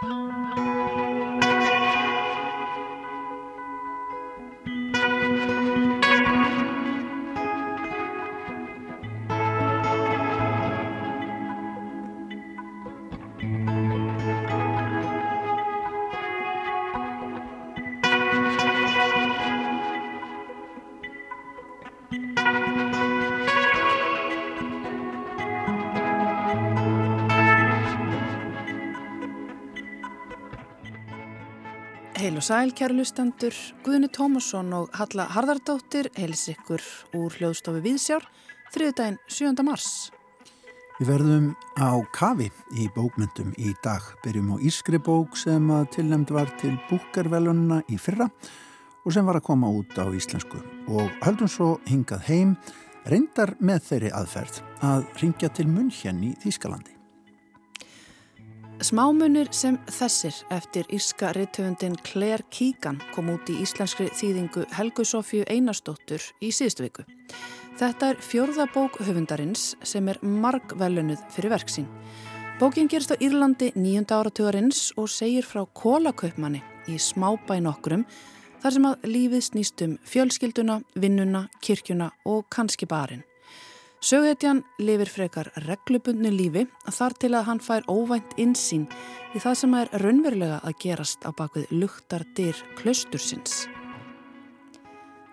Heil sæl, kæru lustendur, Guðni Tómasson og Halla Harðardóttir heils ykkur úr hljóðstofi Víðsjár, þriðdægin 7. mars. Við verðum á kafi í bókmyndum í dag. Byrjum á Ískri bók sem tilnæmt var til búkervelununa í fyrra og sem var að koma út á íslensku. Og höldum svo hingað heim, reyndar með þeirri aðferð að ringja til munn henni í Þýskalandi. Smámunir sem þessir eftir írska reytöfundin Claire Keegan kom út í íslenskri þýðingu Helgu Sofju Einarstóttur í síðustu viku. Þetta er fjörða bók höfundarins sem er margvelunuð fyrir verksín. Bókin gerist á Írlandi nýjunda áratugarins og segir frá kólakaupmanni í smábæn okkurum þar sem að lífið snýst um fjölskylduna, vinnuna, kirkjuna og kannski barinn. Söghetjan lifir frekar reglubundnu lífi þar til að hann fær óvænt insýn í það sem er raunverulega að gerast á bakvið luktardyr klaustursins.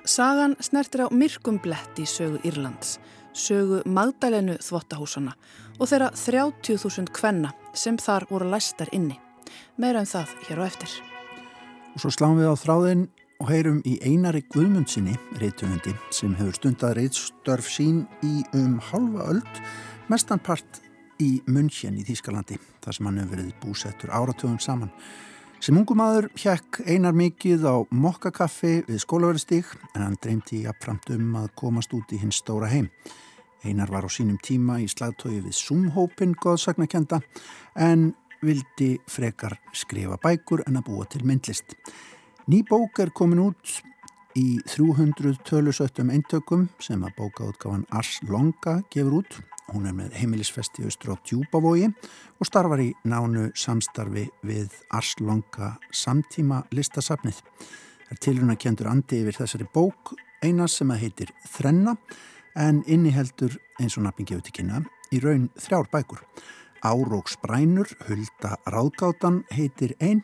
Sagan snertir á myrkum blett í sögu Írlands, sögu magdalenu þvottahúsana og þeirra 30.000 kvenna sem þar voru læstar inni. Meira en það hér á eftir. Og svo sláum við á þráðin og heyrum í einari Guðmundsinni, reytuhundi, sem hefur stundað reytstörf sín í um halva öld, mestanpart í München í Þýskalandi, þar sem hann hefur verið búsettur áratugum saman. Sem ungum aður hjekk einar mikið á mokkakaffi við skólaverðstík en hann dreymti jafnframt um að komast út í hins stóra heim. Einar var á sínum tíma í slagtói við Zoom-hópin goðsagnakenda en vildi frekar skrifa bækur en að búa til myndlist. Ný bók er komin út í 300 tölusöttum eintökum sem að bókaútgáfan Ars Longa gefur út. Hún er með heimilisfesti austur á Djúbavogi og starfar í nánu samstarfi við Ars Longa samtíma listasafnið. Það er tilruna kentur andi yfir þessari bók eina sem að heitir Þrenna en inniheldur eins og nafn gefur til kynna í raun þrjár bækur. Áróks Brænur, Hulda Ráðgátan heitir einn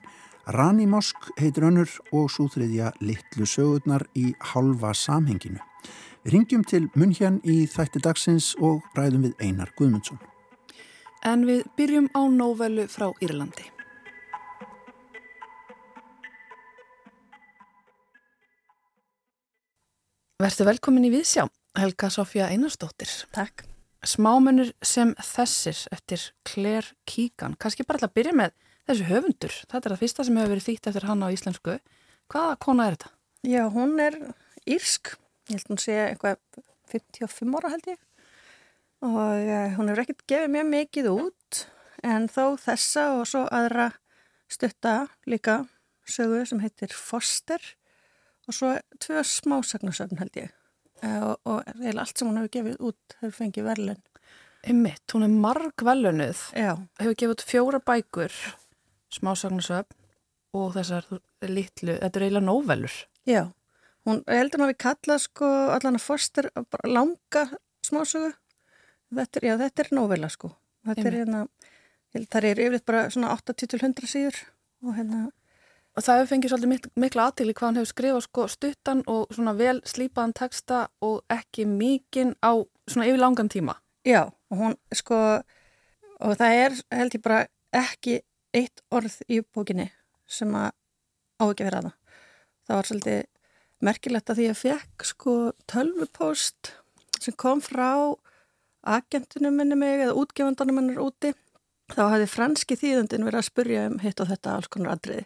Ranimosk heitir önnur og súþriðja litlu sögurnar í halva samhenginu. Við ringjum til munn hérna í þætti dagsins og ræðum við Einar Guðmundsson. En við byrjum á nóvelu frá Írlandi. Verður velkomin í Viðsjá, Helga Sofja Einarstóttir. Takk. Smámunur sem þessir eftir Claire Keegan. Kanski bara alltaf byrja með þessu höfundur. Þetta er það fyrsta sem hefur verið þýtt eftir hann á íslensku. Hvaða kona er þetta? Já, hún er írsk. Ég held hún sé eitthvað 55 ára held ég. Og ja, hún hefur ekkert gefið mjög mikið út en þó þessa og svo aðra stutta líka sögu sem heitir Foster og svo tvö smásagnarsöfn held ég. Og, og eða allt sem hún hefur gefið út hefur fengið verðlun. Ymmitt, hún er marg velunuð. Já. Hefur gefið út fjóra bækur smásagnarsöfn og þessar litlu, þetta er eiginlega nóvelur. Já, hún heldur maður við kalla sko allan að foster bara langa smásögu. Þetta er, já, þetta er nóvela sko. Þetta Einmitt. er hérna, það er yfirleitt bara svona 80-100 síður og hérna, Og það hefur fengið svolítið mik mikla aðtili hvað hann hefur skrifað sko stuttan og svona vel slípaðan texta og ekki mikinn á svona yfir langan tíma. já, og hún sko, og það er held ég bara ekki eitt orð í bókinni sem að á ekki að vera það. Það var svolítið merkilegt að því að fekk sko tölvupóst sem kom frá agentunum minni mig eða útgefandanum minnur úti. Þá hafði franski þýðundin verið að spurja um hitt og þetta alls konar atriði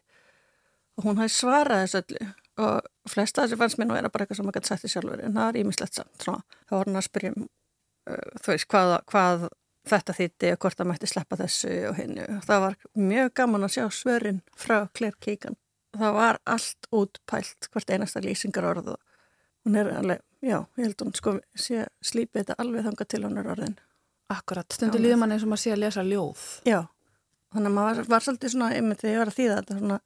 og hún hafði svarað þessu öllu og flesta þessi fannst mér nú er bara eitthvað sem maður gæti í sjálfur en það er ímislegt samt. Þá var hún að spurja um uh, þú veist hvað, hvað þetta þýtti og hvort það mætti sleppa þessu og hennu. Það var mjög gaman að sjá svörin frá Claire Keegan. Það var allt útpælt hvert einasta lýsingar orð og hún er alveg, já, ég held hún sko sé slípið þetta alveg þanga til hún er orðin. Akkurat, stundu líður mann eins og maður sé að lesa ljóð. Já, þannig að maður var, var svolítið svona, einmitt þegar ég var að þýða þetta svona,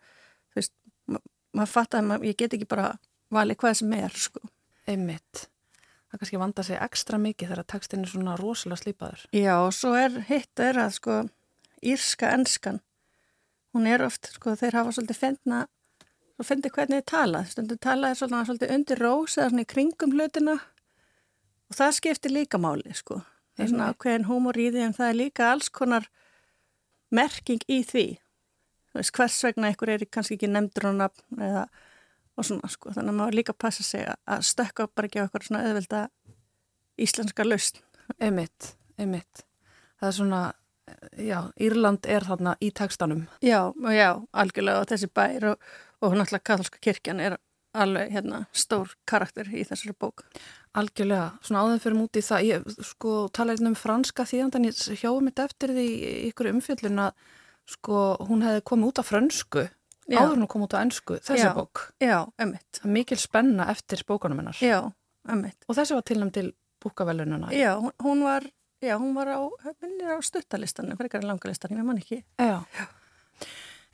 þú veist, ma maður fatt að ég get ekki bara valið hvað sem er, sko. Einmitt. Það kannski vanda sig ekstra mikið þegar tekstin er svona rosalega slípaður. Já, og svo er hitt er að, sko, írska enskan, hún er oft, sko, þeir hafa svolítið fendna, svo fendi hvernig þið tala, stundu tala er svona svolítið undir rós eða svona í kringum hlutina og það skiptir líka máli, sko. Það er svona ákveðin húmor í því en það er líka alls konar merking í því. Þú veist, hvers vegna einhver er kannski ekki nefndur á nafn eða og svona, sko. Þannig að maður líka passa sig að stökka bara ekki á eitthvað svona auðvelda íslenska lausn. Einmitt, einmitt. Það er svona, já, Írland er þarna í tekstanum. Já, já, algjörlega og þessi bær og, og náttúrulega katholska kirkjan er alveg hérna stór karakter í þessari bók. Algjörlega, svona áður fyrir múti það, ég sko tala um franska þýðandan, ég hjáði mitt eftir því ykkur umfjöldun að sko hún hefði komið út af frönsku. Áður hún kom út af ennsku, þessi Já. bók. Já, ömmit. Mikil spenna eftir bókanum hennar. Já, ömmit. Og þessi var tilnæm til búkavelununa. Já, hún, hún var, já, hún var á, á stuttalistanum, frekar langalistanum, ég man ekki. Já.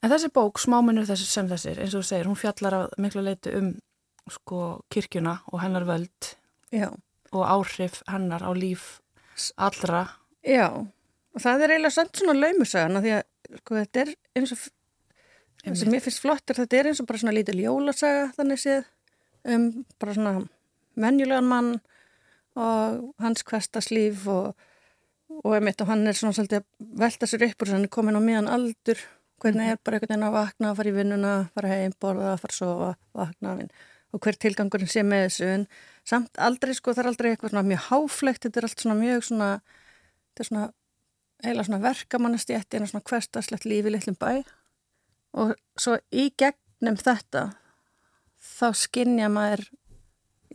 En þessi bók, smáminnur þessi sem þessir, eins og þú segir, hún fjallar af miklu leiti um sko kirkjuna og hennar völd Já. og áhrif hennar á líf allra. Já, og það er eiginlega samt svona laumusagan að því að sko þetta er eins og það sem mér finnst flott er þetta er eins og bara svona lítil jólasaga þannig séð um bara svona menjulegan mann og hans hverstaslíf og, og einmitt og hann er svona svolítið að velta sér upp og hann er komin á miðan aldur. Hvernig er bara einhvern veginn að vakna, að fara í vinnuna, fara heim, borða, fara að sofa, vakna og hver tilgangurinn sé með þessu en samt aldrei sko það er aldrei eitthvað svona mjög háflegt, þetta er allt svona mjög svona, þetta er svona heila svona verkamannastjætti en svona hverstaslegt lífi litlum bæ og svo í gegnum þetta þá skinnja maður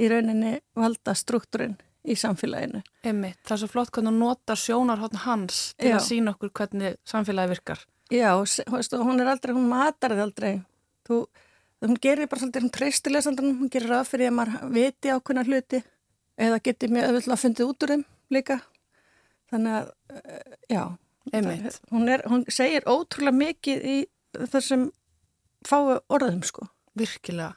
í rauninni valda struktúrin í samfélaginu. Einmitt, það er svo flott hvernig hún notar sjónarhóttn hans til Já. að sína okkur hvernig samfélagi virkar. Já, hún er aldrei, hún matar þið aldrei. Þú, hún gerir bara svolítið, hún treystir lesandanum, hún gerir ráð fyrir að maður viti ákveðna hluti eða geti mjög öðvöldlega að fundið út úr þeim líka. Þannig að, eh, já, Einmitt. hún, er, hún segir ótrúlega mikið í þessum fáu orðum, sko. Virkilega.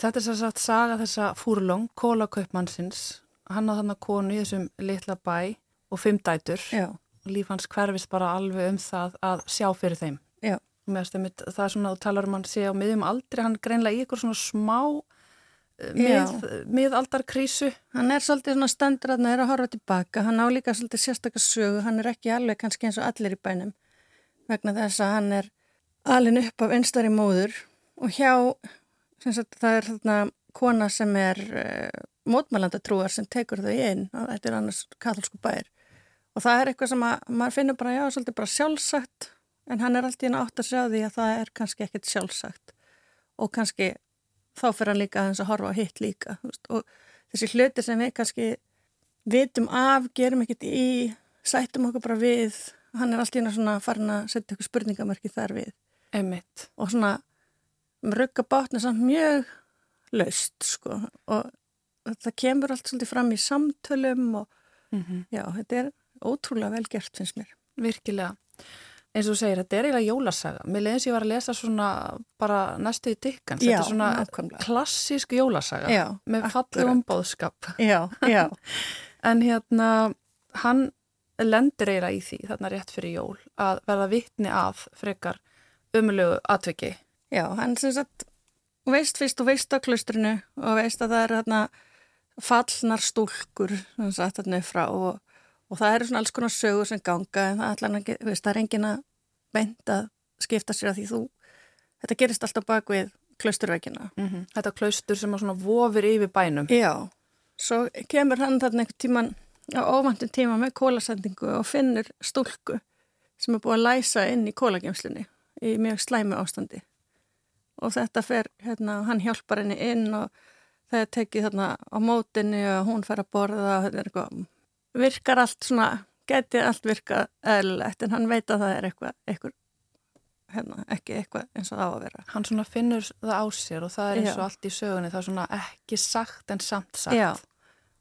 Þetta er sér sagt saga þessa fúrlóng, kólakaupmannsins. Hann á þannig konu í þessum litla bæ og fimm dætur. Já, Líf hans hverfist bara alveg um það að sjá fyrir þeim. já, einmitt, það er svona, þú talar um hann sé á miðjum aldri, hann greinlega í ykkur svona smá eh, mið, miðaldarkrísu. hann er svolítið svona stendur að er að horfa tilbaka, hann á líka svolítið sérstakar sögu, hann er ekki alveg kannski eins og allir í bænum vegna þess að hann er alin upp af einstari móður og hjá, sagt, það er þarna kona sem er uh, mótmælandatrúar sem tekur þau inn. Og þetta er annars katholsku bær. Og það er eitthvað sem að, maður finnur bara, já, svolítið bara sjálfsagt en hann er alltaf í átt að sjá því að það er kannski ekkert sjálfsagt. Og kannski þá fyrir hann líka aðeins að horfa á hitt líka veist, og þessi hluti sem við kannski vitum af, gerum ekkert í sættum okkur bara við hann er alltaf í svona farin að setja ykkur spurningamörki þar við Einmitt. og svona rugga bátna samt mjög laust sko og það kemur allt svolítið fram í samtölum og Mm já, þetta er ótrúlega vel gert finnst mér. Virkilega. Eins og þú segir, þetta er eiginlega jólasaga. Mér leiðins ég var að lesa svona bara næstu í dikkans. Þetta er svona nákvæmlega. klassísk jólasaga Já, með akkurat. fallegum bóðskap. Já, já, En hérna, hann lendir eiginlega í því, þarna rétt fyrir jól, að verða vitni að frekar umulegu atveki. já, hann sem sagt veist fyrst og veist á klustrinu og veist að það er þarna fallnar stúlkur sem sagt þarna frá og, og það eru svona alls konar sögur sem ganga en það, ekki, veist, það er engin að að skipta sér að því þú þetta gerist alltaf bak við klusturveikina -hmm. Þetta klaustur sem að svona vofir yfir bænum. Já, svo kemur hann þarna einhvern tíman á óvandum tíma með kólasendingu og finnur stúlku sem er búið að læsa inn í kólagemslunni í mjög slæmu ástandi og þetta fer, hérna, hann hjálpar henni inn og það er tekið þarna á mótinni og hún fer að borða og þetta er eitthvað, virkar allt svona, geti allt virka eðlilegt en hann veit að það er eitthvað, eitthvað hérna, ekki eitthvað eins og það á að vera. Hann svona finnur það á sér og það er eins og Já. allt í sögunni, það er svona ekki sagt en samt sagt. Já,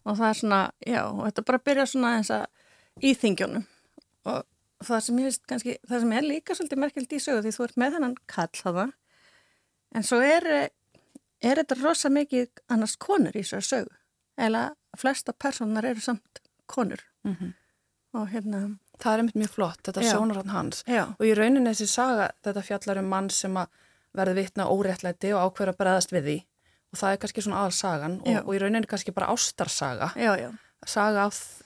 og það er svona, já, og þetta bara byrja svona eins að íþingjónum og það sem, kannski, það sem er líka svolítið merkjöld í sögu því þú ert með hennan kall hafa en svo er, er þetta rosa mikið annars konur í þessari sögu. Eða flesta personar eru samt konur. Mm -hmm. og hérna Það er einmitt mjög flott, þetta sjónarhótt hans. Já. og í rauninni þessi saga þetta fjallar um mann sem að verði vitna óréttlæti og ákveður að bregðast við því. Og það er kannski svona aðalsagan og, og í rauninni kannski bara ástarsaga. Já, saga af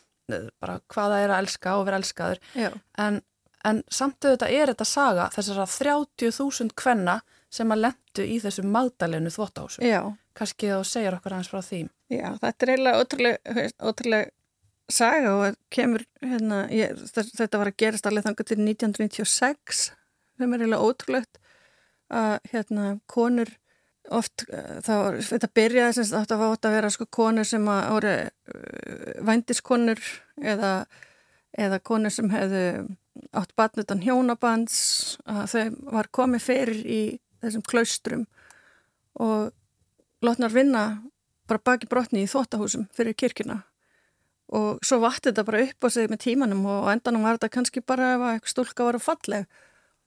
bara hvaða er að elska og vera elskaður en, en samt auðvitað er þetta saga þessara 30.000 kvenna sem að lendu í þessu magdalenu þvóttásu. Já. Kanski þá segjar okkar hans frá því. Já, þetta er eiginlega ótrúlega, ótrúlega saga og kemur, hérna, ég, þetta var að gerast alveg þangar til 1996 sem er eiginlega ótrúlegt að hérna konur oft, þá, þetta byrjaði sem þetta ótt að vera sko konur sem að ári uh, vændiskonur eða, eða konur sem hefðu átt batnutan hjónabands að þau var komið fyrir í þessum klaustrum og lotnar vinna bara baki brotni í þóttahúsum fyrir kirkina og svo vatti þetta bara upp á sig með tímanum og endanum var þetta kannski bara ef eitthvað stúlka var að falleg.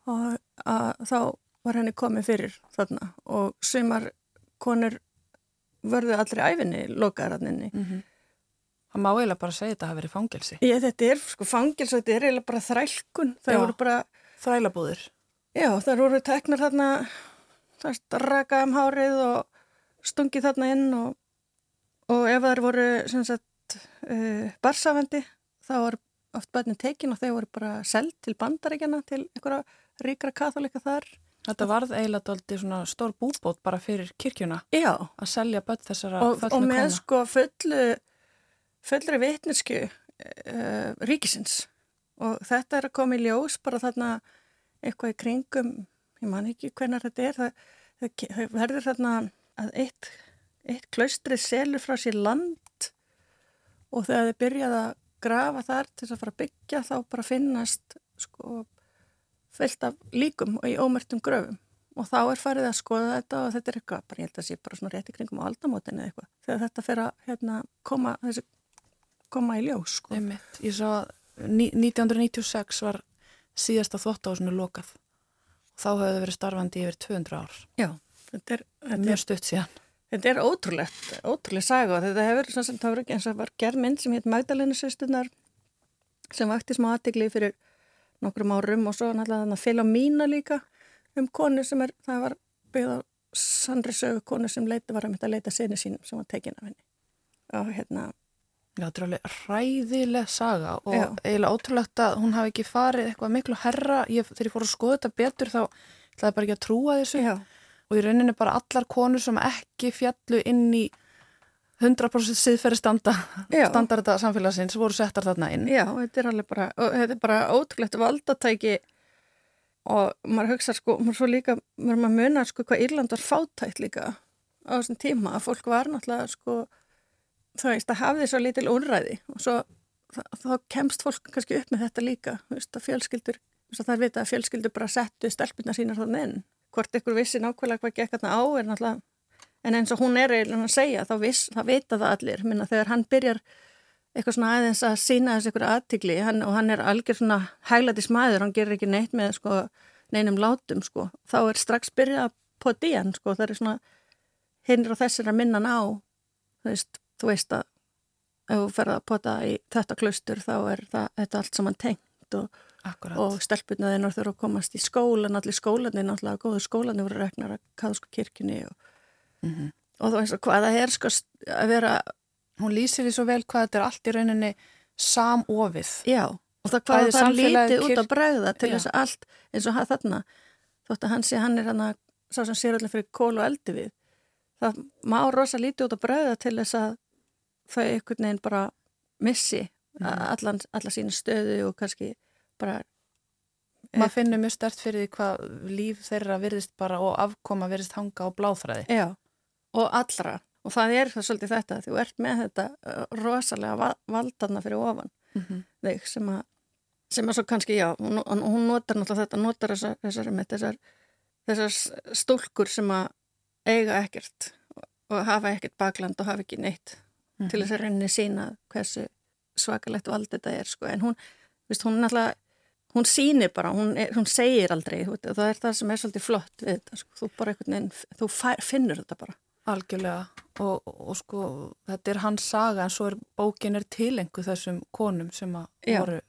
Og að, þá var henni komið fyrir þarna og sumar konur vörðu allri æfinni lokaðararninni mm -hmm. Það má eiginlega bara segja þetta að hefur verið fangelsi. Já þetta er sko fangelsi þetta er eiginlega bara þrælkun. Það voru bara Þrælabúður Já það voru teknar þarna raka um hárið og stungi þarna inn og, og ef það voru sagt, uh, barsafendi þá voru oft bætni tekin og þau voru bara seld til bandaríkjana til einhverja ríkra katholika þar Þetta varð eiginlega aldrei svona stór búbót bara fyrir kirkjuna Já. að selja börn þessara og, og með kona. sko fullu fullri vitnesku uh, ríkisins og þetta er að koma í ljós bara þarna eitthvað í kringum ég man ekki hvernig þetta er það, það verður þarna að eitt, eitt klaustrið selur frá sér land og þegar þið byrjaði að grafa þar til að fara að byggja þá bara finnast sko fyllt af líkum og í ómertum gröfum og þá er farið að skoða þetta og þetta er eitthvað, bara ég held að sé bara svona rétt í kringum á aldamótinu eða eitthvað, þegar þetta fer að hérna, koma, þessi, koma í ljós sko. Einmitt. Ég sá að 1996 var síðasta þvóttásinu lokað þá hefur það verið starfandi yfir 200 ár. Já, þetta er, þetta mjög stutt síðan. Þetta er ótrúlegt, ótrúlega saga og þetta hefur, sem það og var gerð mynd sem hétt Magdalena Söstunar sem vakti smá aðtegli fyrir nokkrum árum og svo náttúrulega þannig að fylg á mína líka um konu sem er, það var byggð á sandri sögu konu sem leita, var að mynda að leita sinni sínum sem var tekin af henni og hérna Já, þetta er alveg ræðileg saga og Já. eiginlega ótrúlegt að hún hafi ekki farið eitthvað miklu herra, ég, þegar ég fór að skoða þetta betur þá ætlaði bara ekki að trúa þessu Já. og í rauninni bara allar konur sem ekki fjallu inn í 100% siðferði standa standarda samfélagsins voru settar þarna inn. Já, þetta er alveg bara, þetta er bara ótrúlegt valdatæki og maður hugsa sko, maður svo líka, maður munar sko hvað Írland var fátækt líka á þessum tíma að fólk var náttúrulega sko það veist að hafi svo lítil úrræði og svo þá kemst fólk kannski upp með þetta líka veist, að fjölskyldur, það er vita að fjölskyldur bara settu stelpuna sínar þannig inn hvort ykkur vissi nákvæmlega hvað gekk en eins og hún er eiginlega að segja, þá, viss, þá vita það allir. Minna þegar hann byrjar eitthvað svona aðeins að sína þessu ykkur aðtikli hann, og hann er algjör svona hæglati smaður, hann gerir ekki neitt með sko, neinum látum sko, þá er strax byrjað på díjan sko, það er svona hinn og þessir að minna hann á þú veist, þú veist að ef þú ferða að pota í þetta klaustur þá er það, þetta allt saman tengt og, og stelpunnaðinn þurfa að komast í skólan, allir skólanir náttúrulega góður skólanir voru reknar að kaðsku kirkjunni og, mm -hmm. og þú veist að hvaða er sko að vera hún lýsir því svo vel hvað þetta er allt í rauninni samofið já og það hvaða það er lítið út að bregða til þess að allt eins og það þarna þótt að hann sé hann er hann að sá sem sér allir fyrir kól og eldi við það má rosa lítið út að bregða til þess að þau einhvern veginn bara missi mm. allan, allan sína stöðu og kannski bara maður finnur mjög stert fyrir því hvað líf þeirra virðist bara og afkoma virðist hanga á bláþræði já, og allra og það er það svolítið þetta, þú ert með þetta uh, rosalega valdanna fyrir ofan mm -hmm. þig sem að sem að svo kannski, já, hún, hún notar náttúrulega þetta, notar þessar þessar, þessar, þessar stúlkur sem að eiga ekkert og hafa ekkert bakland og hafa ekki neitt mm -hmm. til þess að reyni sína hversu svakalegt vald þetta er sko. en hún, viðst, hún náttúrulega hún sýnir bara, hún, er, hún segir aldrei og það er það sem er svolítið flott við þetta, sko. þú veginn, þú fær, finnur þetta bara. Algjörlega og, og sko þetta er hans saga en svo er bókin er tilengu þessum konum sem að Já. voru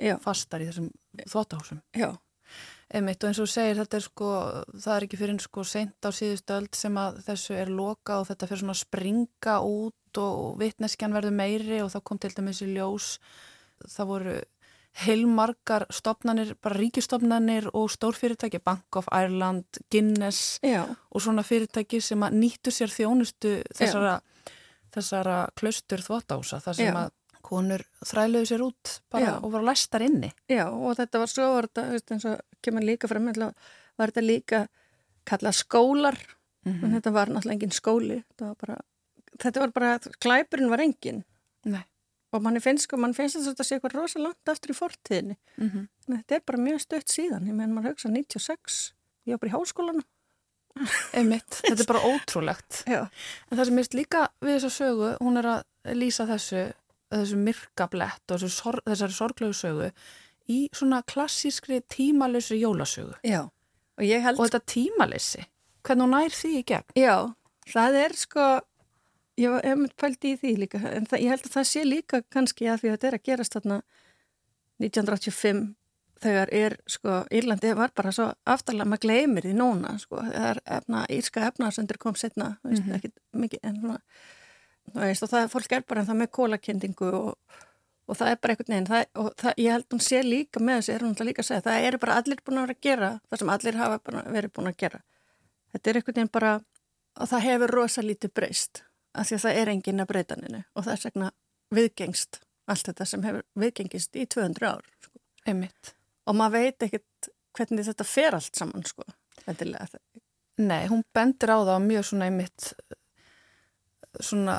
Já, fastar í þessum þvóttahúsum. já, Einmitt og eins og segir þetta er sko, það er ekki fyrir sko seint á síðustu öld sem að þessu er loka og þetta fyrir svona að springa út og vitneskjan verður meiri og það kom til dæmis í ljós. Það voru heilmargar stopnanir, bara ríkistofnanir og stórfyrirtæki, Bank of Ireland, Guinness já, og svona fyrirtæki sem að nýttu sér þjónustu þessara, þessara klaustur þvóttahúsa þar sem Já. að konur þræluðu sér út bara Já. og voru læstar inni. já og þetta var svo, var þetta, veist, eins og kemur líka frem, var þetta líka kallað skólar, en þetta var náttúrulega engin skóli, þetta var bara, þetta var bara, glæpurinn var engin Nei. Og manni finnst, sko, manni finnst þetta að sé eitthvað rosa langt aftur í fortíðinni. Mm -hmm. Þetta er bara mjög stutt síðan, ég menn maður hugsa 96, ég var bara í háskólanum. Þetta er bara ótrúlegt. Já, En það sem mist líka við þessa sögu, hún er að lýsa þessu, þessu myrkablett og sor, þessari sorglegu sögu í svona klassískri tímalösu jólasögu. já, og held, Og þetta tímalösi, hvernig hún nær því í gegn? já, það er sko, ég hef mynd pældi í því líka, en það, ég held að það sé líka kannski að því að þetta er að gerast þarna 1985 þegar er, sko, Írlandi var bara svo aftalega, maður gleymir því núna, sko, það er efna, írska efnaðsendur kom setna, veist, Mhm. ekki mikið, en svona, þú veist, og það, fólk er bara en það með kólakendingu og, og það er bara einhvern veginn, það, og það, ég held hún sé líka með þessu, er hún það líka að segja, það eru bara allir búin að vera að gera, það sem allir hafa verið búin að gera. Þetta er einhvern veginn bara, og það hefur rosa lítið breyst, af því að það er enginn að breyta nynnu og það er segna viðgengst allt þetta sem hefur viðgengist í 200 ár, sko. Og maður veit ekkert hvernig þetta fer allt saman, sko. Nei, hún bendir á það á mjög svona einmitt svona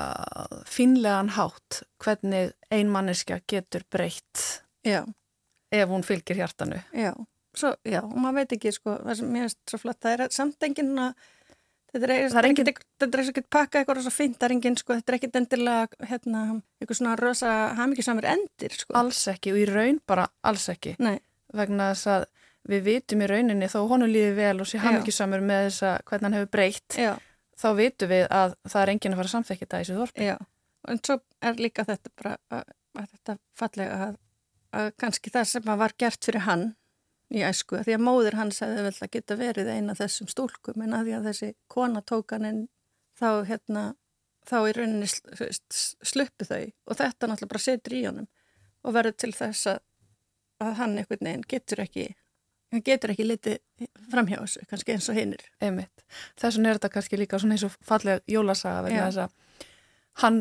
finlegan hátt hvernig einmanniska getur breytt Já, ef hún fylgir hjartanu. já, svo, já, og maður veit ekki, sko, mér er svo flott, það er samt enginn að Þetta er, er er ekkert pakka eitthvað rosa fint, það er enginn, sko, þetta er ekkert endilega, hérna, eitthvað svona rosa hamingisamur endir, sko. Alls ekki og í raun bara alls ekki Nei, vegna þess að við vitum í rauninni þó honum líði vel og sé Já. hamingisamur með þess að hvernig hann hefur breytt já, þá vitum við að það er enginn að fara að samþekja þetta í þessu þorpi. já. En svo er líka þetta bara, að, að þetta fallega að, að kannski það sem var gert fyrir hann í æsku, því að móður hans hefði vel að geta verið eina þessum stúlkum en að því að þessi kona tók hann inn þá hérna, þá í rauninni sluppu þau og þetta náttúrulega bara setur í honum og verður til þess að, að hann einhvern veginn getur ekki hann getur ekki litið framhjá þessu, kannski eins og hinnir. Einmitt. Þess vegna er þetta kannski líka svona eins og falleg jólasaga vegna þess að hann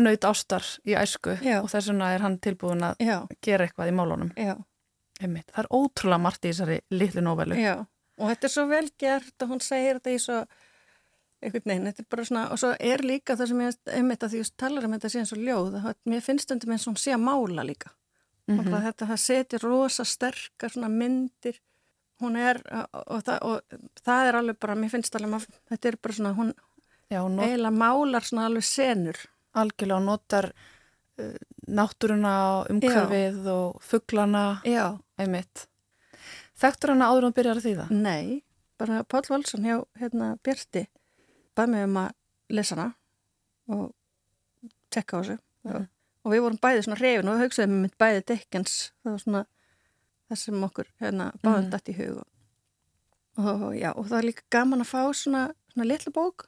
naut ástar í æsku Já. og þess vegna er hann tilbúin að Já, gera eitthvað í málunum. já. Einmitt. Það er ótrúlega margt í þessari litlu nóvelu. Já, og þetta er svo vel gert og hún segir þetta í svo einhvern veginn, þetta er bara svona, og svo er líka það sem ég einmitt að því að talar um þetta síðan svo ljóð, að mér finnst eins og hún sé að mála líka. Og bara þetta það setir rosa sterkar svona myndir. Hún er, og, og, það, og það er alveg bara, mér finnst alveg maður, þetta er bara svona, hún Já, hún not, eiginlega málar svona alveg senur. Algjörlega og notar uh, náttúruna, umhverfið og fugglana, Já, einmitt. Þekktur hana áður hún byrjar að þýða? nei, bara Páll Valsson hjá hérna Bjarti bæði mig um að lesa hana og tekka á þessu Mhm. og við vorum bæði svona reyfin og við hugsaðum með bæði Dickens það var svona það sem okkur hérna báðum Mhm. dætt í hug og, og já, og það er líka gaman að fá svona, svona litlu bók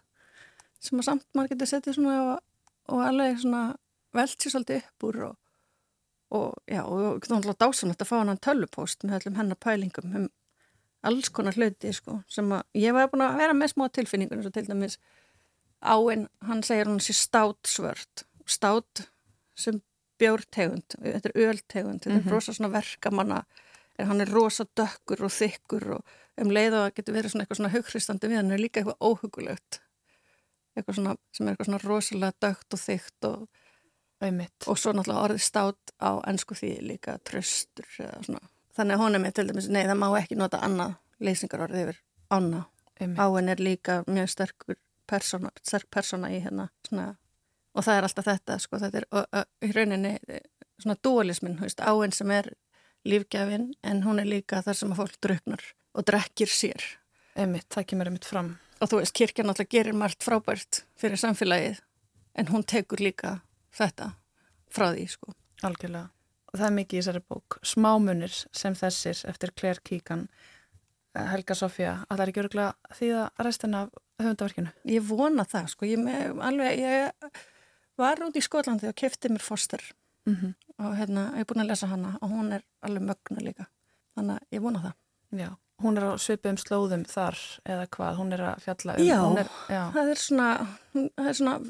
sem að samt maður getur setið svona og, og alveg svona velt sér svolítið upp úr og, og já, og þú náttúrulega dásanlegt að fá hann tölvupóst með öllum hennar pælingum um alls konar hluti sko, sem að ég var búin að vera með smá tilfinningun eins og til dæmis áinn, hann segir hún sé stát svört stát sem bjórtegund, þetta er öltegund þetta er rosa svona verkamanna en hann er rosa dökkur og þykkur og um leið og það getur verið svona eitthvað svona hughristandi við hann er líka eitthvað óhugulegt eitthvað svona sem er eitthvað svona rosalega dökt og þykt og, Einmitt. og svo náttúrulega orðið stát á ennsku því líka tröstur eða svona þannig að hún er með til dæmis, nei það má ekki nota annað leysingarorðið yfir ána einmitt. áin er líka mjög sterkur persóna, sterk persóna í hérna svona, og það er alltaf þetta sko, þetta er og, og, í rauninni eh, svona þú veist, áin sem er lífgefin en hún er líka þar sem að fólk druknar og drekkir sér. Emmitt, það kemur emmitt fram. Og þú veist, kirkja náttúrulega gerir margt frábært fyrir samfélagið en hún tekur líka þetta frá því, sko. Algjörlega. Það er mikið í þessari bók. Smámunir sem þessir eftir Claire Keegan, eh, Helga Sofía, að það er ekki öruglega því að restina af höfundaverkinu. Ég vona það, sko. Ég, með, alveg, ég var út í Skotlandi og kefti mér Foster mm -hmm. og hérna, ég er búin að lesa hana og hún er alveg mögnu líka. Þannig að ég vona það. Já, hún er á svipum slóðum þar eða hvað, hún er að fjalla um. Já, er, já. það er svona, það er svona,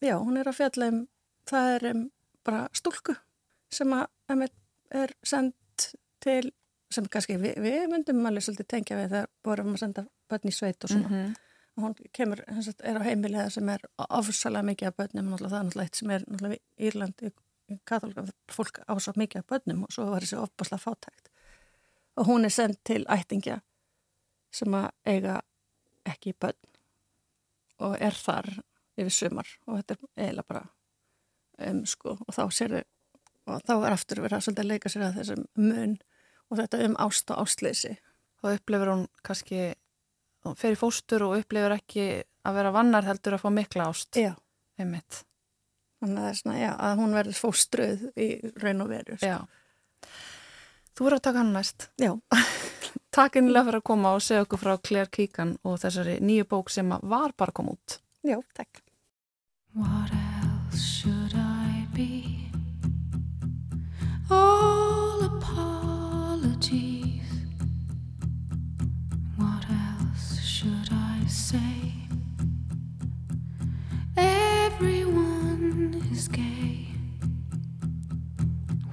já, hún er að fjalla um, það er um bara stúlku sem að er sendt til sem kannski við, við myndum alveg svolítið tengja við þegar vorum að senda börn í sveit og svona mm -hmm. og hún kemur, sagt, er á heimilega sem er ofsalega mikið af börnum það er náttúrulega eitt sem er náttúrulega í Írlandi katholika fólk á svo mikið af börnum og svo var þessi ofbáslega fátækt og hún er sendt til ættingja sem að eiga ekki börn og er þar yfir sumar og þetta er eiginlega bara um sko og þá sér þau og þá er aftur verið að svolítið að leika sér að þessum mun og þetta um ást og ástleysi. Þá upplifur hún kannski, hún fer í fóstur og upplifur ekki að vera vannar heldur að fá mikla ást. Já. Einmitt. Þannig að það er svona, já, að hún verður fóstruð í raun og veru. Sko. Já. Þú verður að taka hann næst. Já. Takk einlega fyrir að koma og segja okkur frá Claire Keegan og þessari nýju bók sem var bara koma út. Já, takk. Say? Everyone is gay.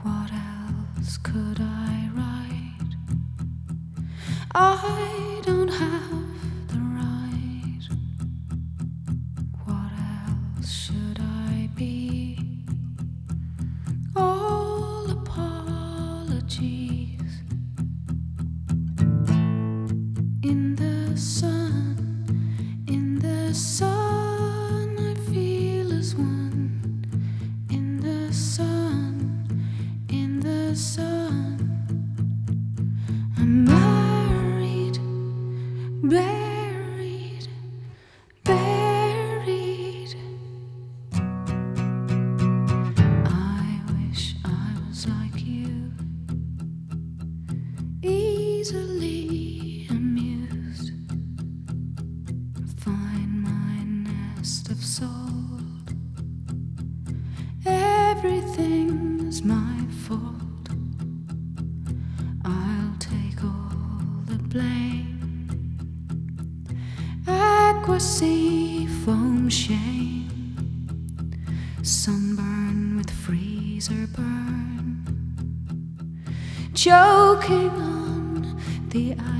What else could I write? I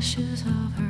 ashes of her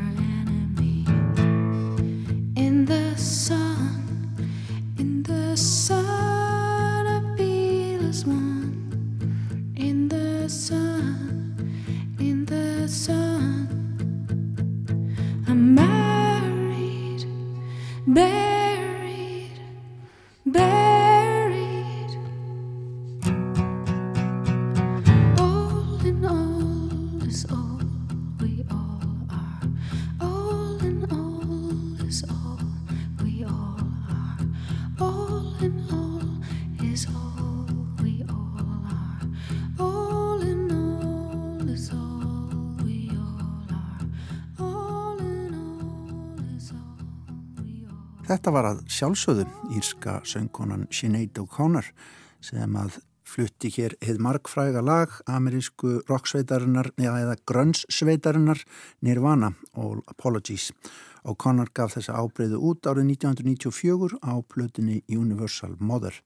Þetta var að sjálfsögðu írska söngkonan Sinead O'Connor sem að flutti hér heið markfræga lag amerísku rocksveitarinnar eða grönnsveitarinnar Nirvana og Apologies. O'Connor gaf þessa ábreyðu út árið 1994 á plötunni Universal Mother,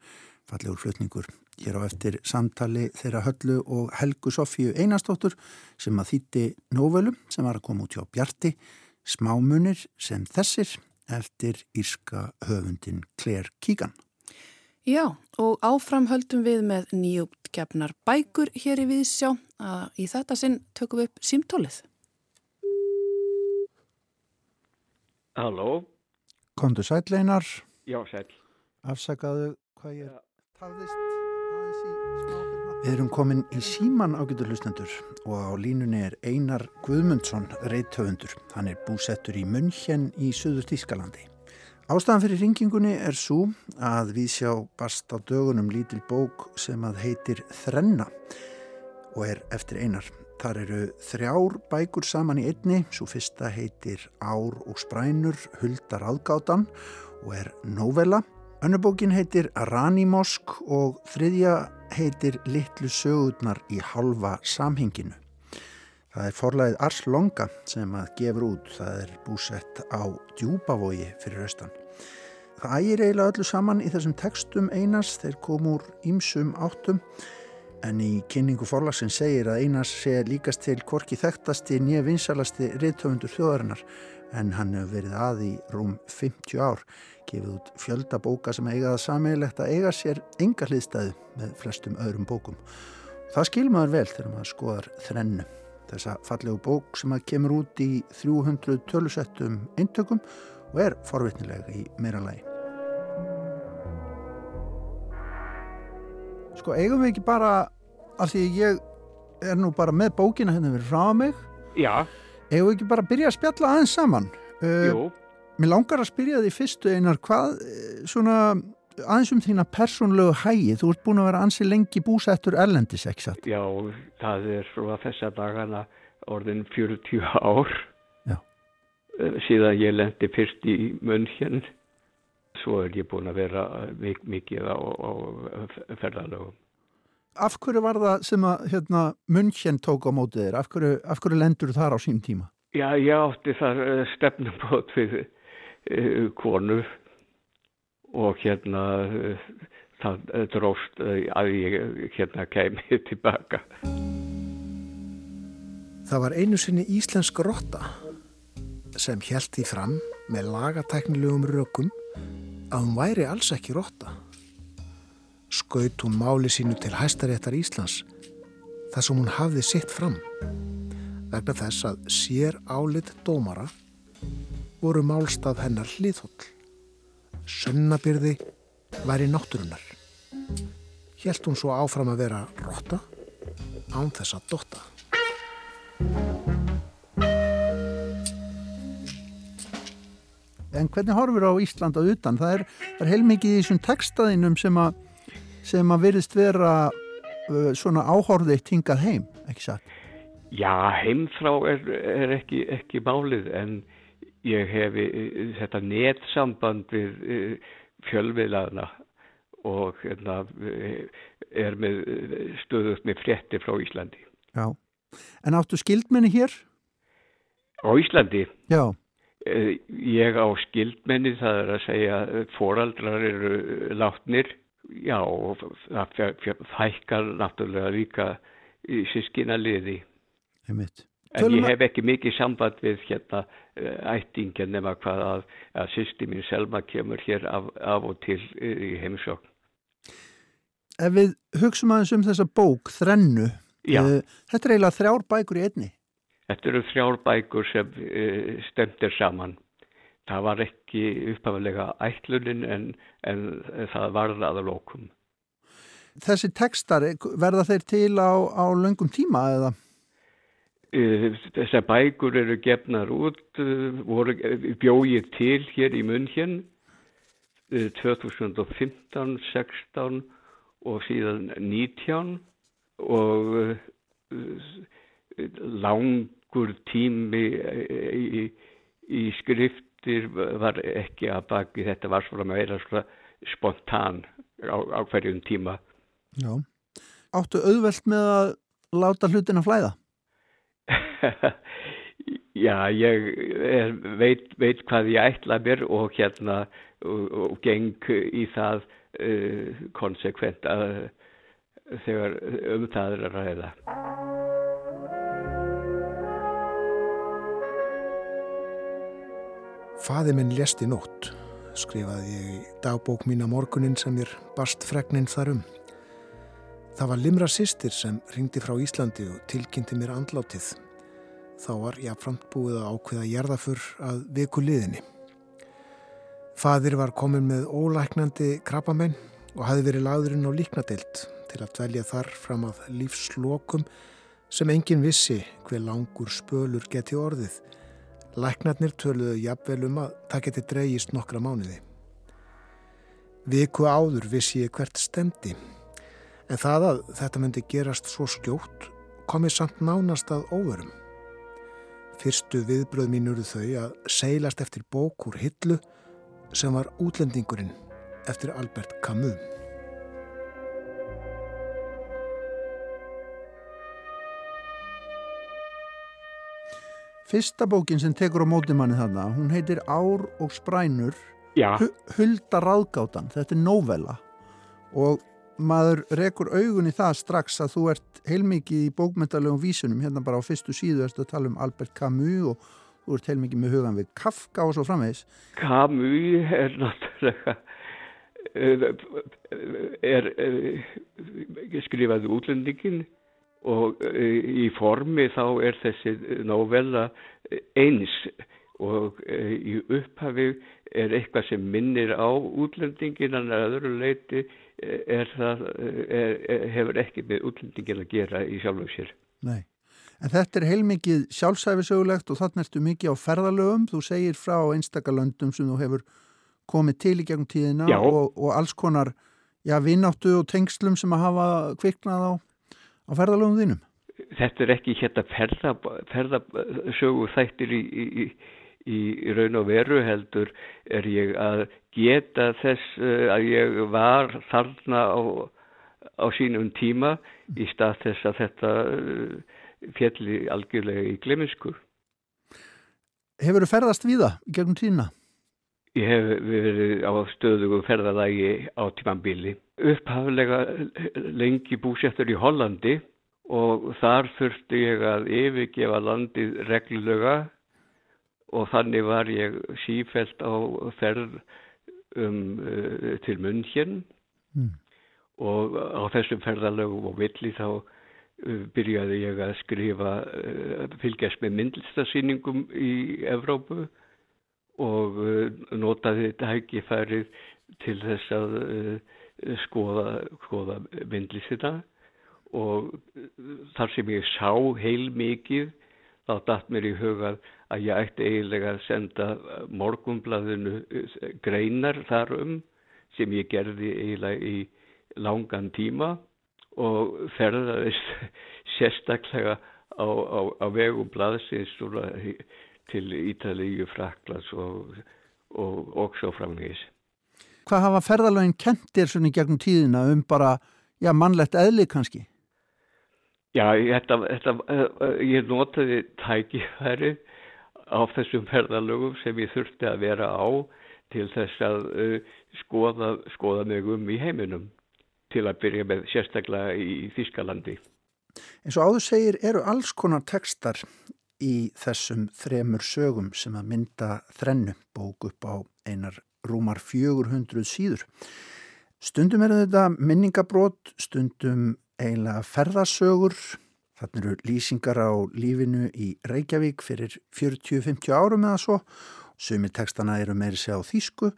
fallegur flutningur. Hér á eftir samtali þeirra höllu og Helgu Sofíu Einarstóttur sem að þýtti nóvölu sem var að koma út hjá Bjarti, smámunir sem þessir eftir írska höfundin Claire Keegan. Já, og áfram höldum við með nýjúptgefnar bækur hér í viðsjá að í þetta sinn tökum við upp símtólið. Halló? Kondur sætleinar? Já, sæl. Afsakaðu hvað ég tafðist aðeins í smáfyrna? Við erum komin í síman ágætur hlustendur og á línunni er Einar Guðmundsson, reittöfundur. Hann er búsettur í München í Suður Tískalandi. Ástæðan fyrir ringingunni er svo að við sjá bast á dögunum lítil bók sem að heitir Þrenna og er eftir Einar. Þar eru þrjár bækur saman í einni, svo fyrsta heitir Ár og Sprænur, Huldar aðgátan og er novella. Önnubókin heitir Aranimosk og þriðja heitir Littlu sögurnar í halva samhenginu. Það er forlæðið Ars Longa sem að gefur út, það er búsett á djúbavogi fyrir austan. Það ægir eiginlega öllu saman í þessum textum Einars, þeir kom úr ímsum áttum, en í kynningu forlagsinn segir að Einars sé líkast til korki þekktasti nýja vinsalasti riðtöfundur þjóðarinnar, en hann hefur verið að í rúm 50 ár, gefið út fjölda bóka sem eiga það sammeilegt að eiga sér enga hliðstæðu með flestum öðrum bókum. Það skilmaður vel þegar maður skoðar þrennu. Þessa fallegu bók sem að kemur út í 300 tölusettum eintökum og er forvitnilega í meira lagi. Sko eigum við ekki bara, af því ég er nú bara með bókina hérna við frá mig, Já, við ekki bara byrja að spjalla aðeins saman? Uh, jú, Mér langar að spyrja því fyrstu einar hvað eh, svona aðeins um þína persónlegu hægi, þú ert búin að vera ansi lengi búsettur erlendis, ekki satt? já, það er að þessa dagana orðin 40 ár Já. Eh, síðan ég lendi fyrst í München svo er ég búin að vera mik mikið á, á ferðalögum. Af hverju var það sem að hérna, München tók á mótið þér? Af hverju, af hverju lendur þar á sín tíma? Já, ég átti þar eh, stefnumót við uh, konu og hérna uh, það dróst uh, að ég hérna kemi tilbaka. Það var einu sinni íslensk rotta sem held því fram með lagatæknilegum rökum að hún væri alls ekki rotta. Skaut hún máli sínu til hæstaréttar Íslands þar sem hún hafði sitt fram vegna þess að sér álit dómara voru málstað hennar hliðhóll. Sönnabyrði væri náttúrunar. Hjælt hún svo áfram að vera rotta án þess að dotta. En hvernig horfur á Ísland á utan? Það er, er heilmikið í þessum textaðinum sem að, sem að virðist vera uh, svona áhorðið hingað heim, ekki satt? Já, heimþrá er, er ekki, ekki málið en ég hefi eh, þetta netsamband við eh, fjölviðlaðna og hérna, er með stöðust með frétti frá Íslandi. Já. En áttu skildmenni hér? Á Íslandi? Já. Ég á skildmenni, það er að segja foraldrar eru látnir, já, það fækkar náttúrulega líka í sískina liði. Einmitt. En ég hef ekki mikið samband við hérna ættingin nema hvað að, að sýsti mín Selma kemur hér af, af og til í heimsókn. Ef við hugsaum aðeins um þessa bók, Þrennu, uh, þetta er eiginlega þrjár bækur í einni. Þetta eru þrjár bækur sem uh, stemtir saman. Það var ekki upphafilega ætlunin en, en það varða að lókum. Þessi textar, verða þeir til á, á löngum tíma eða? Uh, Þessar bækur eru gefnar út, uh, voru bjóið til hér í München uh, 2015, 16 og síðan 19 og langur tími í, í skriftir var ekki að baki þetta var svona meira svona spontan á, á hverjum tíma. Já. Áttu auðvelt með að láta hlutin að flæða? Já, ég er, veit, veit hvað ég ætla mér og hérna og, og geng í það uh, konsekvent að þegar um það er að ræða. Faði minn lést í nótt, skrifaði ég í dagbók mína morgunin sem mér barst fregnin þar um. Það var Limra sýstir sem ringdi frá Íslandi og tilkynnti mér andlátið. Þá var jáfnframt búið að ákveða jarðafur að viku liðinni. Fadir var komin með ólæknandi krabbamenn og hafi verið lagðurinn á líknadeilt til að dvelja þar fram að lífslokum sem engin vissi hver langur spölur geti orðið. Læknarnir töluðu jafnvel um að það geti dreyjist nokkra mánuði. Viku áður vissi ég hvert stemdi, en það að þetta myndi gerast svo skjótt komið samt nánast að óverum. Fyrstu viðbröð mín eru þau að seilast eftir bók úr hillu sem var útlendingurinn eftir Albert Camus. Fyrsta bókin sem tekur á mótimanni þarna, hún heitir Ár og Sprænur, Já, Hulda Ráðgátan, þetta er novella. Og maður rekur augun í það strax að þú ert heilmikið í bókmyndalegum vísunum, hérna bara á fyrstu síðu erstu að tala um Albert Camus og þú ert heilmikið með hugan við Kafka og svo framvegis. Camus er náttúrulega eh, er, er skrifaði útlendingin og eh, í formi þá er þessi novella eins og eh, í upphafi er eitthvað sem minnir á útlendingin en að öðru leiti er það, er, hefur ekki með útlendingin að gera í sjálfum sér. Nei. En þetta er heilmikið sjálfsæfisögulegt og þannig ertu mikið á ferðalögum. Þú segir frá einstakalöndum sem þú hefur komið til í gegnum tíðina og, og alls konar já, vinnáttu og tengslum sem að hafa kviknað á, á ferðalögum þínum. Þetta er ekki hérna ferða, ferðasögu þættir í, í, í, í raun og veru heldur er ég að geta þess uh, að ég var þarna á, á sínum tíma í stað þess að þetta uh, fjalli algjörlega í glemisku. Hefur þú ferðast viða í gegnum tíðina? Ég hef verið á stöðugu ferðalægi á tímanbili. Upphaflega lengi búsettur í Hollandi og þar þurfti ég að yfirgefa landið reglulega og þannig var ég sífælt á ferð um, uh, til München mm. og á þessum ferðalögum og villi þá uh, byrjaði ég að skrifa uh, fylgjast með myndlistarsýningum í Evrópu og notaði tækifærið til þess að skoða, skoða myndlistina og þar sem ég sá heil mikið þá dætt mér í hugað að ég ætti eiginlega að senda morgumblaðinu greinar þar um sem ég gerði eiginlega í langan tíma og ferðaðist sérstaklega á, á, á vegum blaðsins til Ítalíu, Fraklands og, og, og svo framvegis. Hvað hafa ferðalögin kentir svona í gegnum tíðina um bara, já, mannlegt eðli kannski? Já, þetta, þetta, ég notaði tækifæri á þessum ferðalögum sem ég þurfti að vera á til þess að uh, skoða, skoða mig um í heiminum til að byrja með sérstaklega í Þískalandi. En svo áður segir, eru alls konar tekstar í þessum þremur sögum sem að mynda þrennu bók upp á einar rúmar 400 síður. Stundum eru þetta minningabrót, stundum eiginlega ferðasögur. Þannig eru lýsingar á lífinu í Reykjavík fyrir 40-50 árum eða svo. Sumi tekstana eru meiri segja á þýsku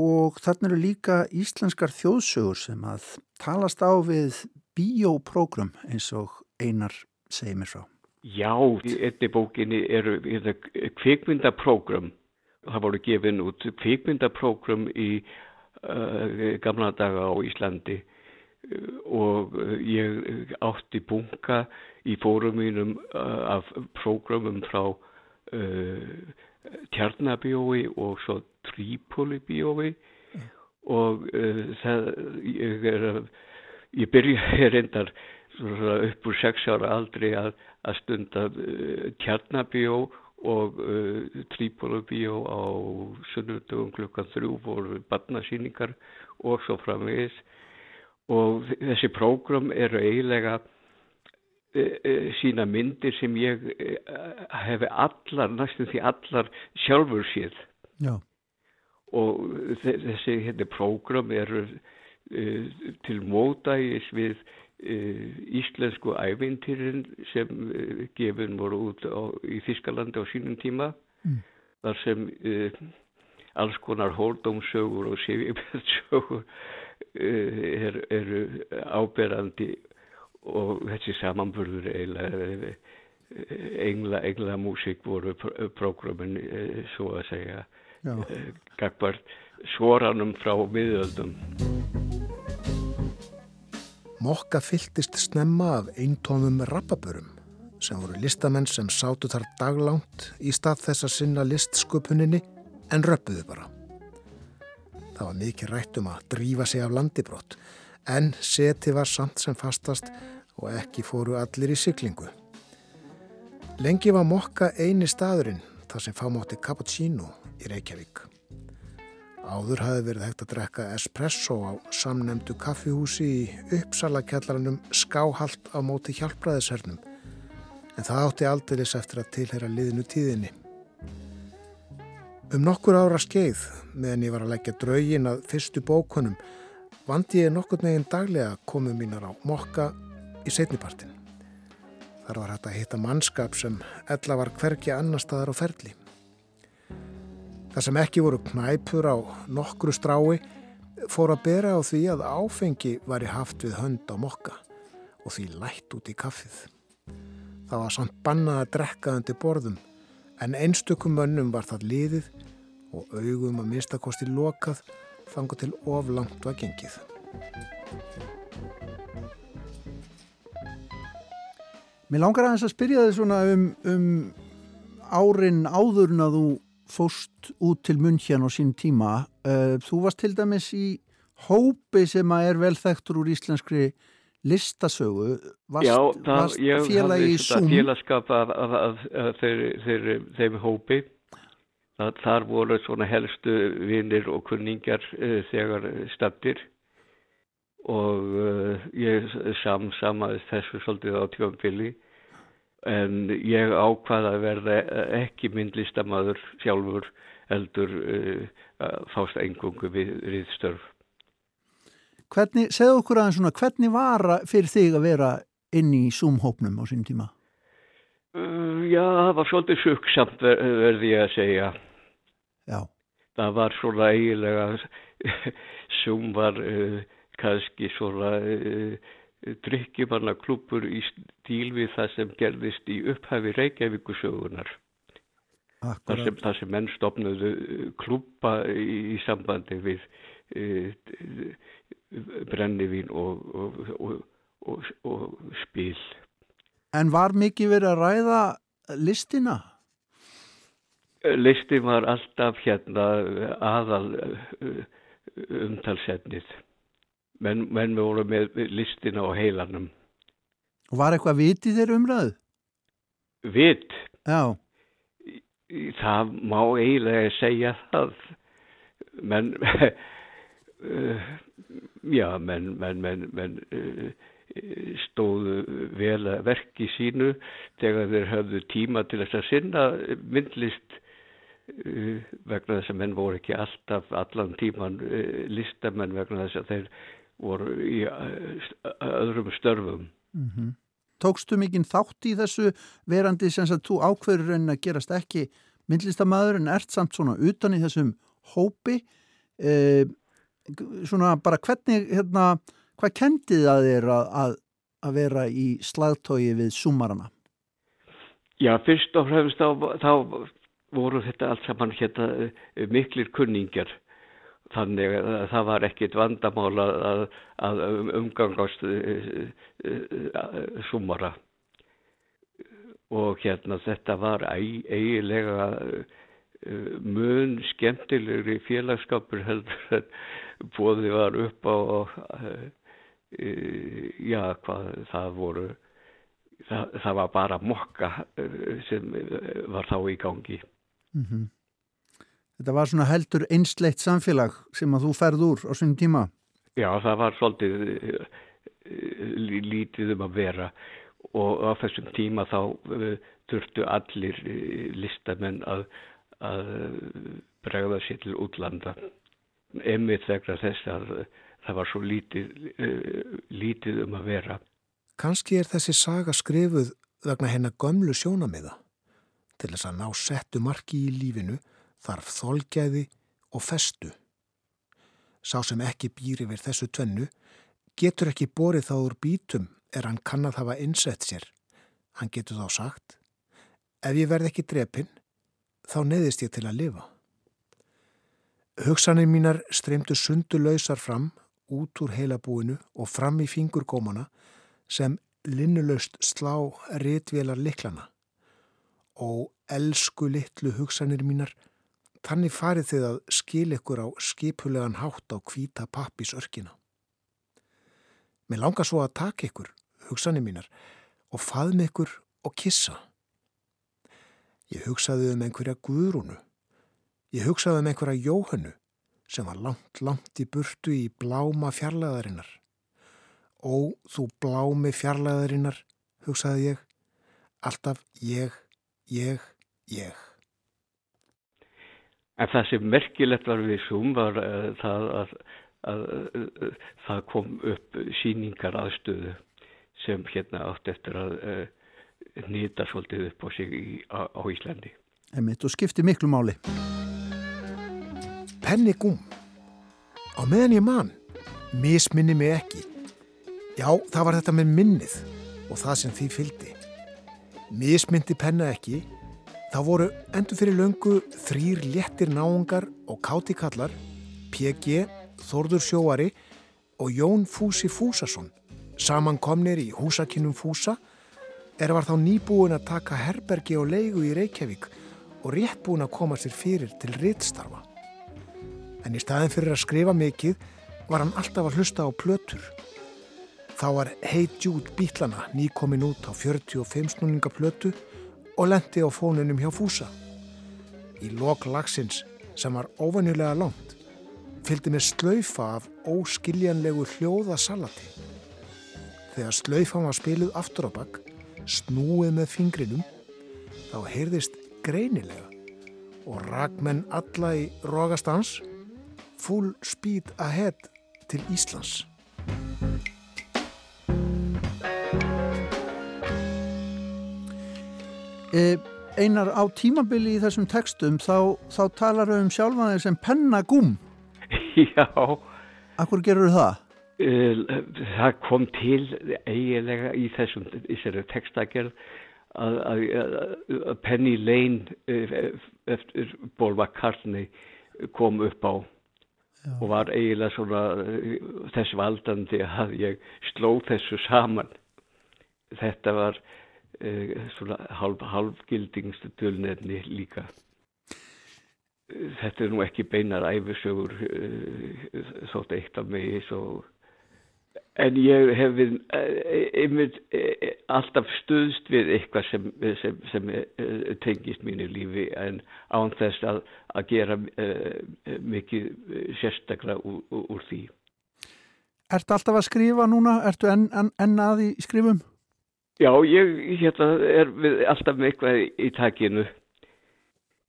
og þannig eru líka íslenskar þjóðsögur sem að talast á við bioprógrum eins og einar segir mér frá. Já, í einni bókinni eru kvikmyndaprógram. Það voru gefin út kvikmyndaprógram í uh, gamla daga á Íslandi. Og ég átti bunga í fórumínum uh, af prógramum frá uh, Tjarnabíói og svo Trípoli-bíói. Og það, ég er að, ég byrja reyndar upp úr sex ára aldrei að að stunda uh, Tjarnabíó og uh, Trípolabíó á sunnudugum klukkan þrjú voru barnasýningar og svo framvegis og þessi prógram eru eiginlega uh, uh, sína myndir sem ég hefi allar, næstum því allar sjálfur séð Já. og þessi hérna, prógram eru uh, til mótægis við íslensku ævintýrin sem uh, gefin voru út á, í Þískalandi á sínum tíma mm. þar sem uh, alls konar hóldómsögur og sifjabjörnsögur eru er áberandi og þessi samanburður eiginlega engla, engla músík voru prógramin svo að segja gagvart svoranum frá miðöldum Mokka fylltist snemma af eintómum rappabörum sem voru listamenn sem sátu þar daglánt í stað þess að sinna listsköpuninni en röppuðu bara. Það var mikið rætt um að drífa sig af landibrott en seti var samt sem fastast og ekki fóru allir í syklingu. Lengi var mokka eini staðurinn þar sem fámátti cappuccino í Reykjavík. Áður hafi verið hægt að drekka espresso á samnemdu kaffihúsi í uppsalakjallaranum skáhalt á móti hjálpraðishernum en það átti aldeilis eftir að tilhera liðinu tíðinni. Um nokkur ára skeið meðan ég var að leggja draugin að fyrstu bókunum vandi ég nokkur meginn daglega komu mínar á mokka í setnipartin. Þar var hægt að hitta mannskap sem ella var hverki annar staðar á ferli. Það sem ekki voru knæpur á nokkru strái fór að bera á því að áfengi var í haft við hönd á mokka og því lætt út í kaffið. Það var samt bannað að drekka undir borðum en einstökum mönnum var það liðið og augum að mistakosti lokað fangu til oflangt var gengið. Mér langar aðeins að spyrja þið svona um, um árin áðurinn að þú fóst út til munn hérna á sín tíma. Uh, þú varst til dæmis í hópi sem að er vel þekktur úr íslenskri listasögu. Varst, Já, það, varst ég hafði þetta félagskap af, af, af, af þeir, þeir, þeim hópi. Það, þar voru svona helstu vinnir og kunningar uh, þegar stafnir og uh, ég samsamaði þessu svolítið á tjónfili en ég ákvaða að verða ekki myndlistamæður sjálfur heldur uh, fást engungu við riðstörf. Hvernig, segðu okkur aðeins svona, hvernig var fyrir þig að vera inn í Zoom-hópnum á sín tíma? Uh, já, það var svolítið söksamt ver, verði ég að segja. Já. Það var svona eiginlega, Zoom var uh, kannski svona drikkjumannaklúpur í stíl við það sem gerðist í upphæfi Reykjavíkusögunar. Þar sem, þar sem menn stopnuðu klúpa í, í sambandi við e, brennivín og, og, og, og spil. En var mikið verið að ræða listina? Listin var alltaf hérna aðal umtalsefnið menn, menn voru með listina og heilanum. Og var eitthvað vit í þeirra umræðu? Vit? Já. Það má eiginlega segja það. Menn, já, menn, menn, menn, menn stóðu vel að verki sínu þegar þeir höfðu tíma til þess að sinna myndlist vegna þess að menn voru ekki alltaf allan tíman listamenn vegna þess að þeir voru í eh, öðrum störfum. Mm -hmm. Tókstu mikinn þátt í þessu verandi sem að þú ákveður en að gerast ekki myndlistamæður en ert samt svona utan í þessum hópi eh, svona bara hvernig hérna, hvað kendið það þér að, að, að vera í slagtói við sumarana? Já, fyrst og fremst þá, þá voru þetta allt saman hérna miklir kunningar Þannig að það var ekkit vandamál að, að umgangast uh, uh, sumara og hérna þetta var eiginlega uh, mun skemmtilegri félagskapur heldur en bóði var upp á já hvað það voru það, það var bara mokka sem var þá í gangi. Mm -hmm. Þetta var svona heldur einsleitt samfélag sem að þú ferð úr á svonum tíma. Já, það var svolítið uh, lítið um að vera og á þessum tíma þá uh, þurftu allir uh, listamenn að, að bregða sér til útlanda. Emið þegar þess að það var svo lítið, lítið um að vera. Kanski er þessi saga skrifuð vegna hennar gömlu sjónamiða til þess að ná settu marki í lífinu þarf þolgæði og festu. Sá sem ekki býri við þessu tvennu getur ekki borið þá úr bítum er hann kann að hafa insett sér. Hann getur þá sagt, ef ég verð ekki drepinn, þá neðist ég til að lifa. Hugsanir mínar streymdu sundu lausar fram út úr heilabúinu og fram í fingurgómana sem linnulöst slá réttvélar liklana. Og elsku litlu hugsanir mínar, þannig farið þið að skil ykkur á skipulegan hátt á kvíta pappisörkina. Mér langar svo að taka ykkur, hugsanir mínar, og faðm ykkur og kissa. Ég hugsaði um einhverja guðrúnu. Ég hugsaði um einhverja jóhönnu sem var langt, langt í burtu í bláma fjarlæðarinnar. Ó, þú blámi fjarlæðarinnar, hugsaði ég, alltaf ég, ég, ég. En það sem merkilegt var við Zoom var uh, það að, að, að það kom upp síningar aðstöðu sem hérna átt eftir að uh, nýta svolítið upp á sig í, á, á Íslandi. Emitt og skipti miklu máli. Penni gúm. Á meðan ég mann, misminni mig ekki. Já, það var þetta með minnið og það sem því fyldi. Mismyndi penna ekki, þá voru endur fyrir löngu þrýr léttir náungar og kátikallar, PG, Þorður Sjóari og Jón Fúsi Fúsason, samankomnir í húsakinnum Fúsa, er var þá nýbúin að taka herbergi og leigu í Reykjavík og rétt búin að koma sér fyrir til riðstarfa. En í staðin fyrir að skrifa mikið var hann alltaf að hlusta á plötur. Þá var Hey Jude bítlana nýkomin út á 45 snúninga plötu og lendi á fónunum hjá Fúsa. Í lok lagsins sem var óvenjulega langt fylgdi með slaufa af óskiljanlegu hljóðasalati. Þegar slaufan var spiluð aftur á bakk snúið með fingrinum þá heyrðist greinilega og ragmenn alla í Rógastans full speed ahead til Íslands. Einar á tímabili í þessum textum þá, þá talar við um sjálfaðið sem pennagúm. Já. Akkur gerur það? Það kom til eiginlega í þessum textagerð að, að, að Penny Lane eftir Paul McCartney kom upp á Já. og var eiginlega svona þess valdandi að ég sló þessu saman. Þetta var svona halv, halvgildingstu tölnefni líka. Þetta er nú ekki beinar æfisögur uh, þótt eitt af mig svo En ég hef við, einmitt, alltaf stuðst við eitthvað sem, sem, sem tengist mínu lífi en án þess að, að gera mikið sérstaklega úr, úr því. Ertu alltaf að skrifa núna? Ertu enn, enn, enn að í skrifum? Já, ég hérna, er alltaf með eitthvað í takinu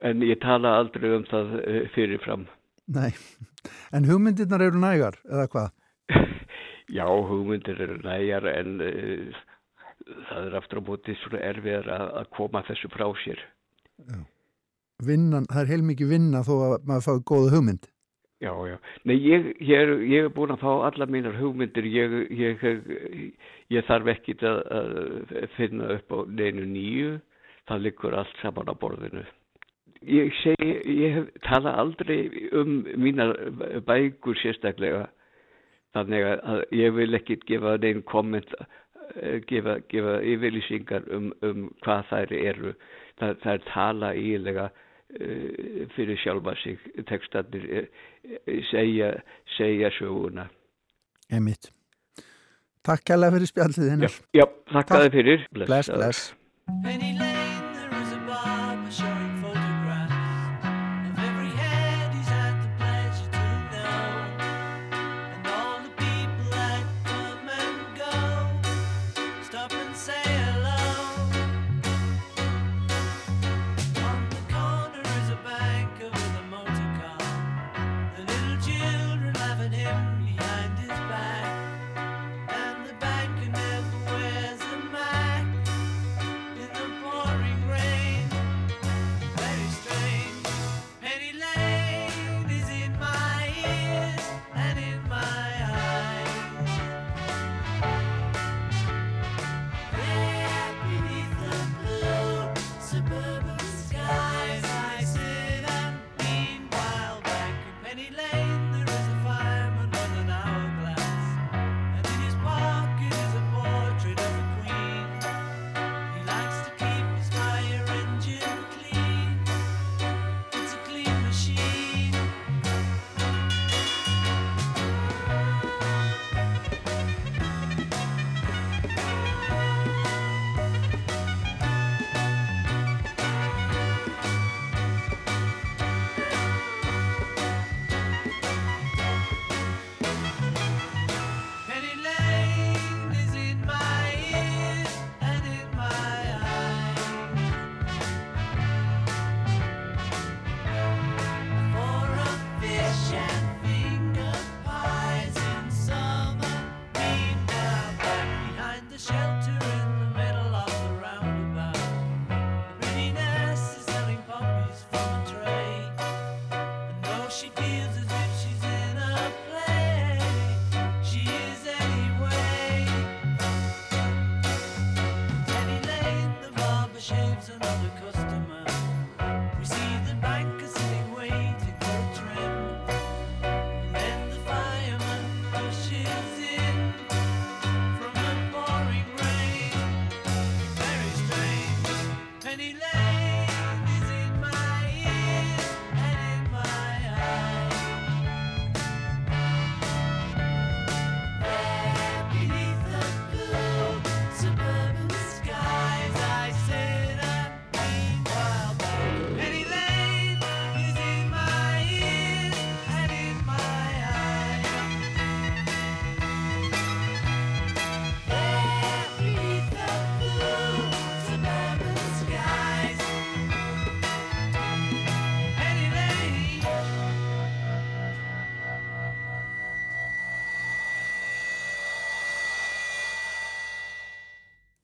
en ég tala aldrei um það fyrirfram. Nei, en hugmyndirnar eru nægar eða hvað? Já, hugmyndir eru næjar en uh, það er aftur á móti svona erfiðar að, að koma þessu frá sér. Já. Vinnan, það er heilmikið vinna þó að maður fái góða hugmynd. Já, já. Nei, ég, ég, er, ég er búin að fá alla mínar hugmyndir. Ég, ég, þarf ekki að, að finna upp á neinu nýju. Það liggur allt saman á borðinu. Ég segi, ég tala aldrei um mínar bækur sérstaklega Þannig að ég vil ekki gefa neinn komment, gefa, gefa yfirlýsingar um, um hvað þær eru. Það, það er tala ílega fyrir sjálfa sig, textanir uh, segja, segja söguna. Emit. Takk kærlega fyrir spjallið hennar. Já, já takk að þið fyrir. Bless, bless. bless.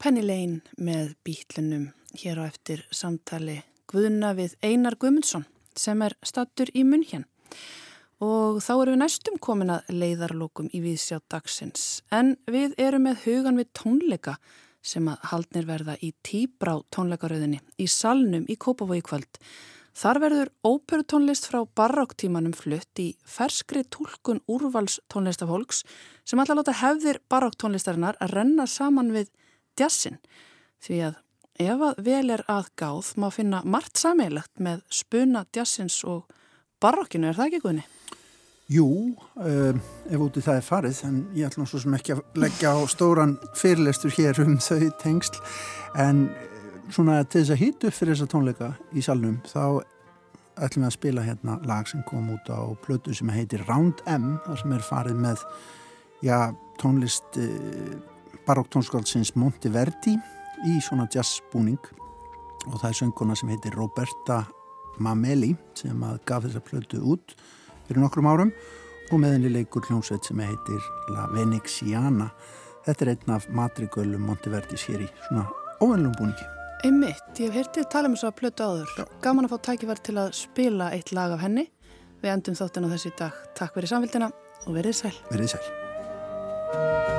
Penny Lane með bítlunum hér á eftir samtali Guðuna við Einar Guðmundsson sem er stattur í munn hér. Og þá erum við næstum komin að leiðarlokum í viðsjá dagsins. En við erum með hugan við tónleika sem að haldnir verða í tíbrá tónleikaröðinni í salnum í Kópavogi kvöld. Þar verður óperutónlist frá barokktímanum flutt í ferskri tólkun úrvals tónlistafólks sem alltaf láta hefðir barokktónlistarinnar að renna saman við djassin því að ef að vel er aðgáð má finna margt sammeilagt með spuna djassins og barokkinu, er það ekki guðni? Jú, um, ef úti það er farið, en ég ætlum svo sem ekki að leggja á stóran fyrirlestur hér um þau tengsl, en eh, svona til þess að hýtu upp fyrir þessa tónleika í salnum, þá ætlum við að spila hérna lag sem kom út á plötu sem heitir Round M, þar sem er farið með, já, tónlist... Barokktónskáldsins Monteverdi í svona jazzbúning. Og það er sönguna sem heitir Roberta Mameli sem að gaf þessa plötu út fyrir nokkrum árum. Og með henni leikur hljómsveit sem heitir La Venexiana þetta er einn af matrigölum Monteverdis hér í svona óvennlum búningi. Einmitt, ég hef hirtið tala um þess að plötu áður. Já. gaman að fá tækifær til að spila eitt lag af henni. Við endum þáttun á þessi dag. Takk fyrir samfélgina og verið sæl. Verið sæl